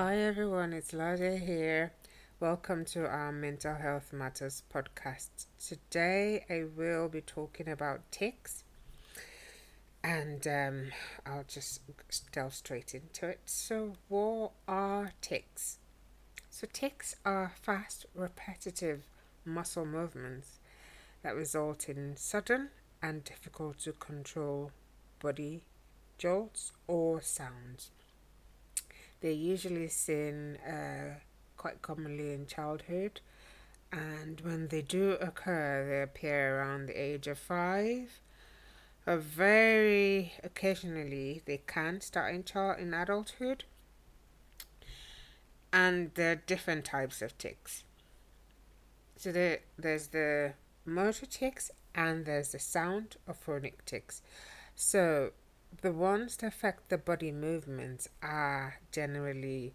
Hi everyone, it's Lade here. Welcome to our Mental Health Matters podcast. Today I will be talking about tics and um, I'll just delve straight into it. So, what are tics? So, tics are fast, repetitive muscle movements that result in sudden and difficult to control body jolts or sounds. They're usually seen uh, quite commonly in childhood, and when they do occur, they appear around the age of five. Uh, very occasionally, they can start in child in adulthood, and there are different types of tics. So there, there's the motor tics and there's the sound or phonic tics. So the ones that affect the body movements are generally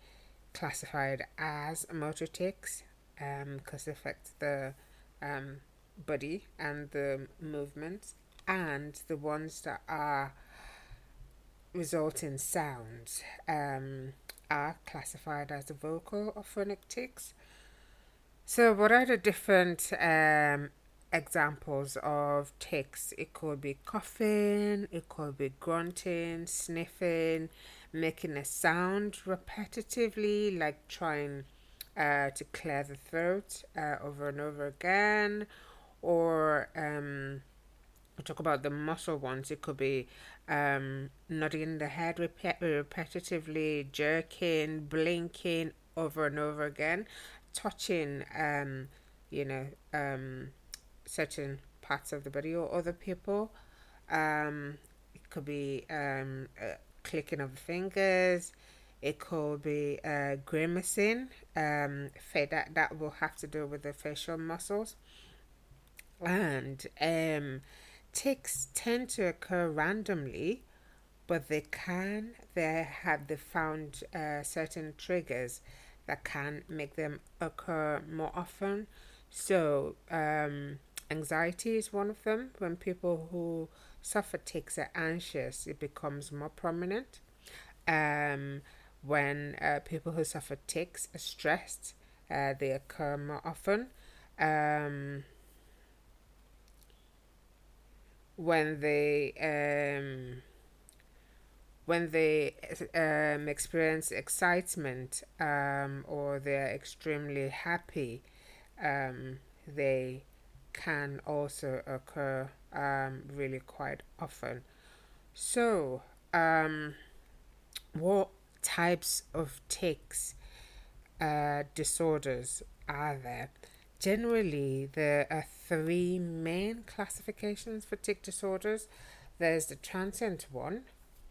classified as motor tics because um, they affect the um, body and the movements, and the ones that are result in sounds um, are classified as the vocal or phonic tics. So, what are the different um, examples of tics. It could be coughing, it could be grunting, sniffing, making a sound repetitively, like trying uh, to clear the throat uh, over and over again, or um, we talk about the muscle ones. It could be um, nodding the head rep- repetitively, jerking, blinking over and over again, touching, um, you know, um, certain parts of the body or other people. Um, it could be um, clicking of the fingers. It could be uh, grimacing. Um, that that will have to do with the facial muscles. And um, tics tend to occur randomly, but they can. They have they found uh, certain triggers that can make them occur more often. So um, Anxiety is one of them. When people who suffer tics are anxious, it becomes more prominent. Um, when uh, people who suffer tics are stressed, uh, they occur more often. Um, when they um, when they um, experience excitement um, or they're extremely happy, um, they can also occur um, really quite often. So, um, what types of tics uh, disorders are there? Generally, there are three main classifications for tic disorders. There's the transient one,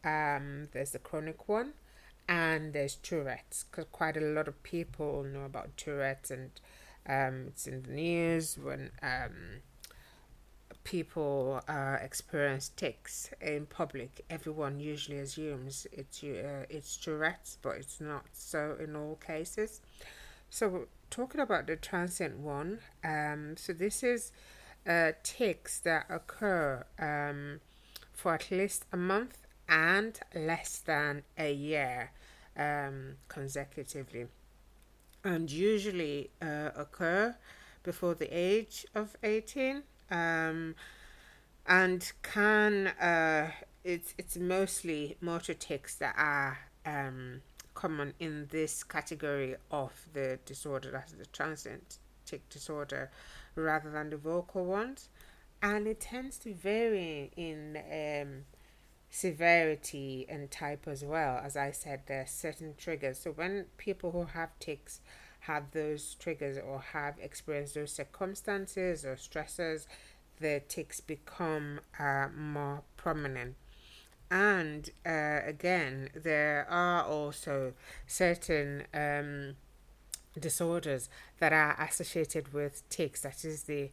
um, there's the chronic one, and there's Tourette's. Because quite a lot of people know about Tourette's and um, it's in the news when um, people uh, experience tics in public. Everyone usually assumes it's uh, it's Tourette's, but it's not so in all cases. So talking about the transient one, um, so this is uh, that occur um, for at least a month and less than a year um, consecutively and usually uh, occur before the age of 18 um, and can uh, it's it's mostly motor tics that are um, common in this category of the disorder that's the transient tic disorder rather than the vocal ones. And it tends to vary in um, severity and type as well. As I said, there are certain triggers. So when people who have tics have those triggers or have experienced those circumstances or stressors, the tics become uh, more prominent. And uh, again, there are also certain um, disorders that are associated with tics, that is, the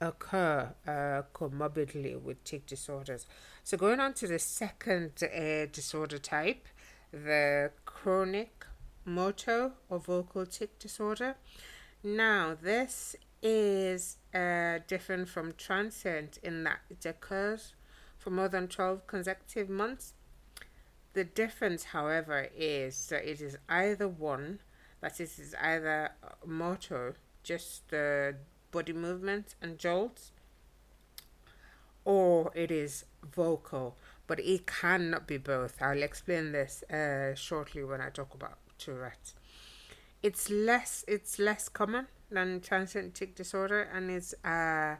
occur uh, comorbidly with tic disorders. So, going on to the second uh, disorder type, the chronic motor or vocal tic disorder. Now, this is uh, different from transient in that it occurs for more than 12 consecutive months the difference, however, is that it is either one, that it is either motor, just the body movements and jolts, or it is vocal, but it cannot be both. I'll explain this uh, shortly when I talk about Tourette's. It's less it's less common than transient tic disorder, and it's uh,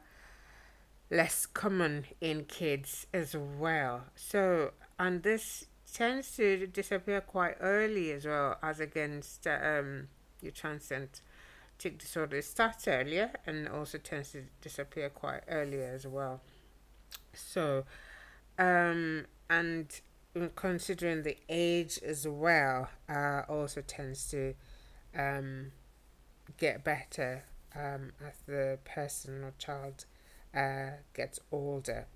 less common in kids as well. So, and this tends to disappear quite early as well as against um, your transient tic disorder. Starts earlier and also tends to disappear quite earlier as well. So, um, and considering the age as well, uh, also tends to um, get better um, as the person or child uh, gets older.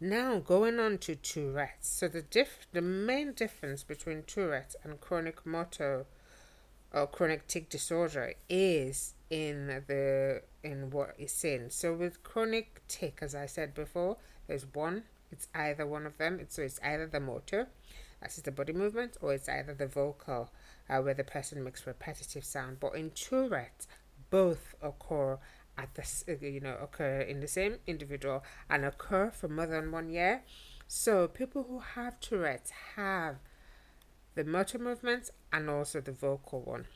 Now going on to Tourette's. So the diff the main difference between Tourette's and chronic motor or chronic tic disorder is in the in what is in. So with chronic tic, as I said before, there's one. It's either one of them. It's, so it's either the motor, that is the body movement, or it's either the vocal, uh, where the person makes repetitive sound. But in Tourette's, both occur at the uh, you know occur in the same individual and occur for more than one year. So people who have Tourette's have the motor movements and also the vocal one,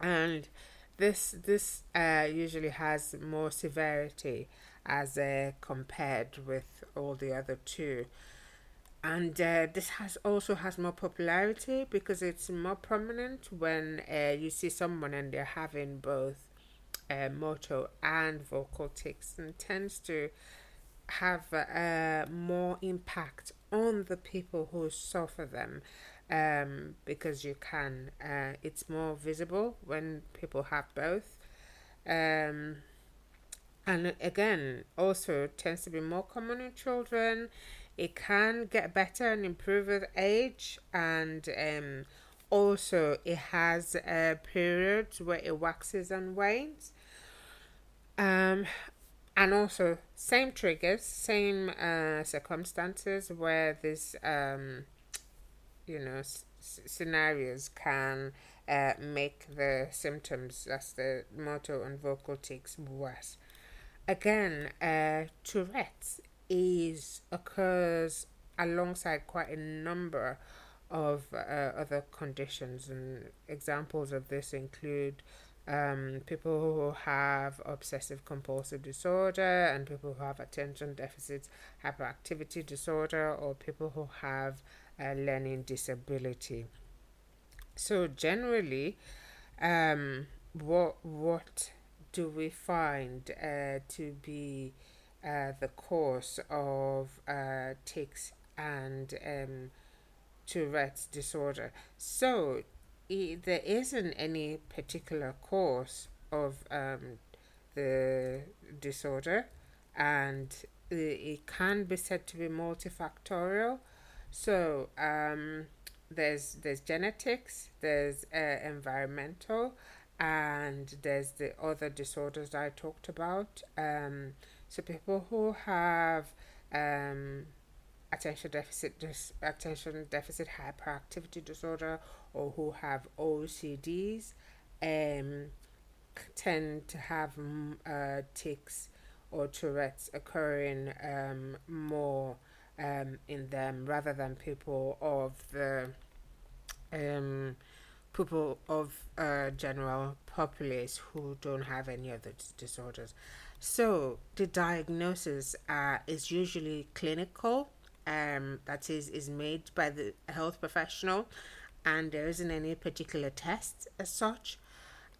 and this this uh, usually has more severity as uh, compared with all the other two. And uh, this has also has more popularity because it's more prominent when uh, you see someone and they're having both uh, motor and vocal tics and tends to have uh, more impact on the people who suffer them um, because you can uh, it's more visible when people have both. Um, and again also tends to be more common in children. It can get better and improve with age and um, also it has uh, periods where it waxes and wanes. Um, and also same triggers, same uh, circumstances where this, um, you know, s- scenarios can uh, make the symptoms, that's the motor and vocal tics, worse. Again, uh, Tourette's is occurs alongside quite a number of uh, other conditions, and examples of this include um, people who have obsessive compulsive disorder and people who have attention deficit hyperactivity disorder or people who have a learning disability. So generally, um, what what do we find uh, to be uh, the cause of uh, tics and um, Tourette's disorder? So there isn't any particular cause of um, the disorder, and it can be said to be multifactorial. So um, there's there's genetics, there's uh, environmental, and there's the other disorders that I talked about. Um, so people who have um, attention deficit dis- attention deficit hyperactivity disorder or who have OCDs um, tend to have uh, tics or Tourette's occurring um, more um, in them rather than people of the um, people of uh, general populace who don't have any other disorders. So the diagnosis uh, is usually clinical um, that is is made by the health professional, and there isn't any particular test as such.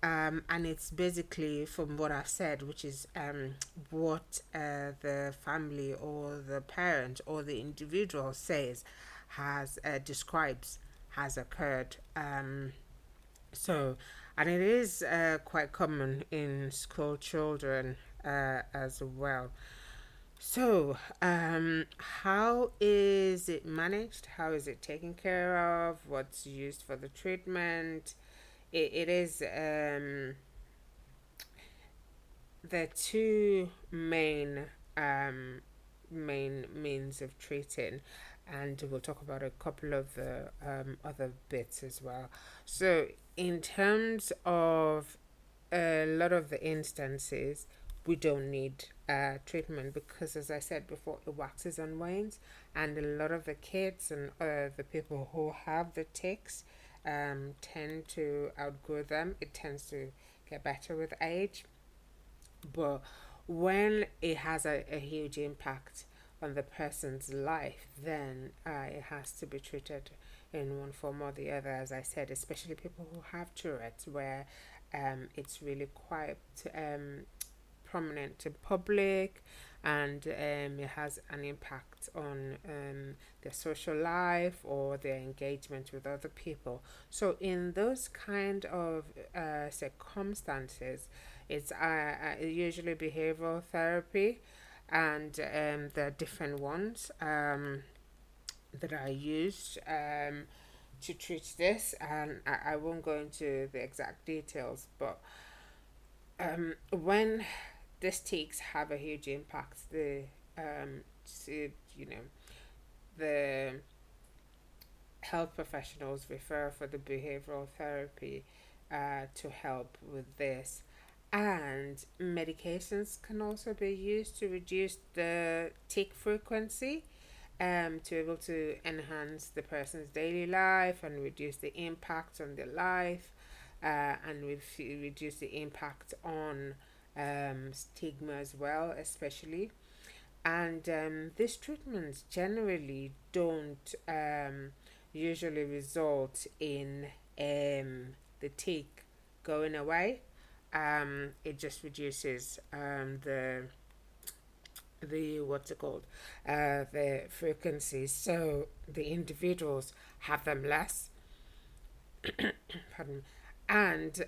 Um, and it's basically from what I've said, which is um, what uh, the family or the parent or the individual says has uh, describes has occurred. Um, so, and it is uh, quite common in school children uh, as well. So, um, how is it managed? How is it taken care of? What's used for the treatment? it, it is um, the two main um, main means of treating and we'll talk about a couple of the um, other bits as well. So, in terms of a lot of the instances, we don't need uh, treatment because, as I said before, it waxes and wanes, and a lot of the kids and uh, the people who have the tics um, tend to outgrow them. It tends to get better with age, but when it has a, a huge impact on the person's life, then uh, it has to be treated in one form or the other, as I said, especially people who have Tourette's, where um, it's really quite um, prominent in public and um, it has an impact on um, their social life or their engagement with other people. So, in those kind of uh, circumstances, it's uh, uh, usually behavioral therapy, and um, there are different ones um, that are used um, to treat this, and I, I won't go into the exact details, but um, when these tics have a huge impact, the um, to, you know, the health professionals refer for the behavioral therapy uh, to help with this. And medications can also be used to reduce the tic frequency um, to able to enhance the person's daily life and reduce the impact on their life uh, and re- reduce the impact on um, stigma as well especially. And um, these treatments generally don't um, usually result in um, the tic going away. Um, it just reduces um, the the what's it called? Uh, the frequencies so the individuals have them less. Pardon and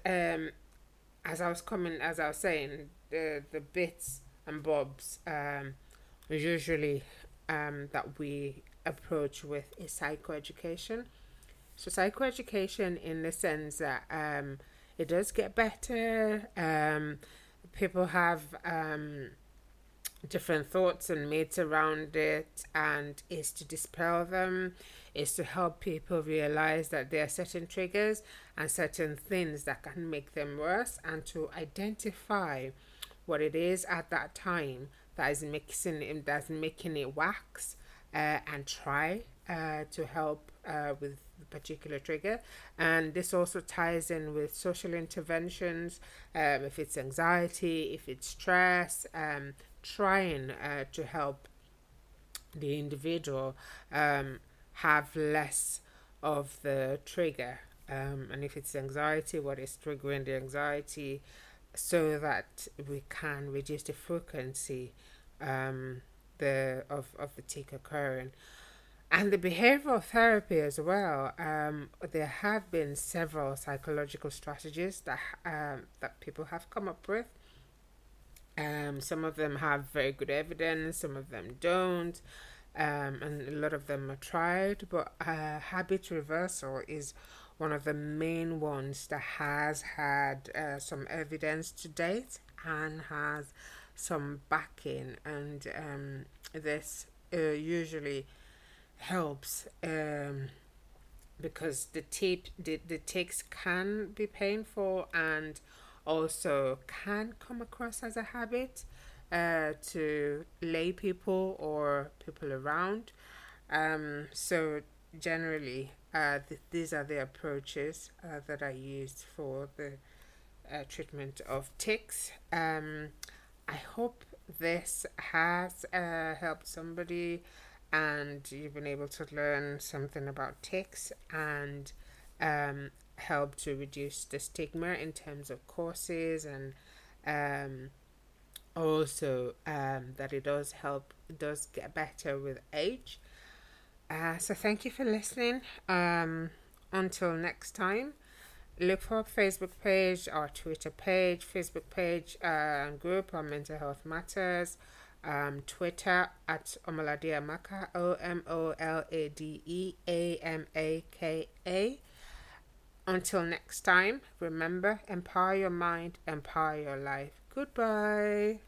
as I was coming as I was saying the the bits and bobs um, usually um, that we approach with is psychoeducation so psychoeducation in the sense that um, it does get better. Um, people have um, different thoughts and myths around it, and is to dispel them, is to help people realize that there are certain triggers and certain things that can make them worse, and to identify what it is at that time that is mixing it that's making it wax, uh, and try uh, to help uh, with the particular trigger. And this also ties in with social interventions, um, if it's anxiety, if it's stress, um, trying uh, to help the individual um, have less of the trigger. Um, and if it's anxiety, what is triggering the anxiety, so that we can reduce the frequency um, the of, of the tic occurring and the behavioral therapy as well. Um, there have been several psychological strategies that um, that people have come up with. Um, some of them have very good evidence, some of them don't, um, and a lot of them are tried. But uh, habit reversal is one of the main ones that has had uh, some evidence to date and has some backing, and um, this uh, usually helps um, because the tape the, the tics can be painful and also can come across as a habit uh, to lay people or people around. Um, so generally, uh, th- these are the approaches uh, that I used for the uh, treatment of tics. Um, I hope this has uh, helped somebody and you've been able to learn something about tics and um, help to reduce the stigma in terms of courses and um, also um, that it does help does get better with age. Uh, so thank you for listening. Um, until next time look for our facebook page our twitter page facebook page uh, group on mental health matters. Um, Twitter at Omolade Amaka, O M O L A D E A M A K A. Until next time, remember empower your mind, empower your life. Goodbye.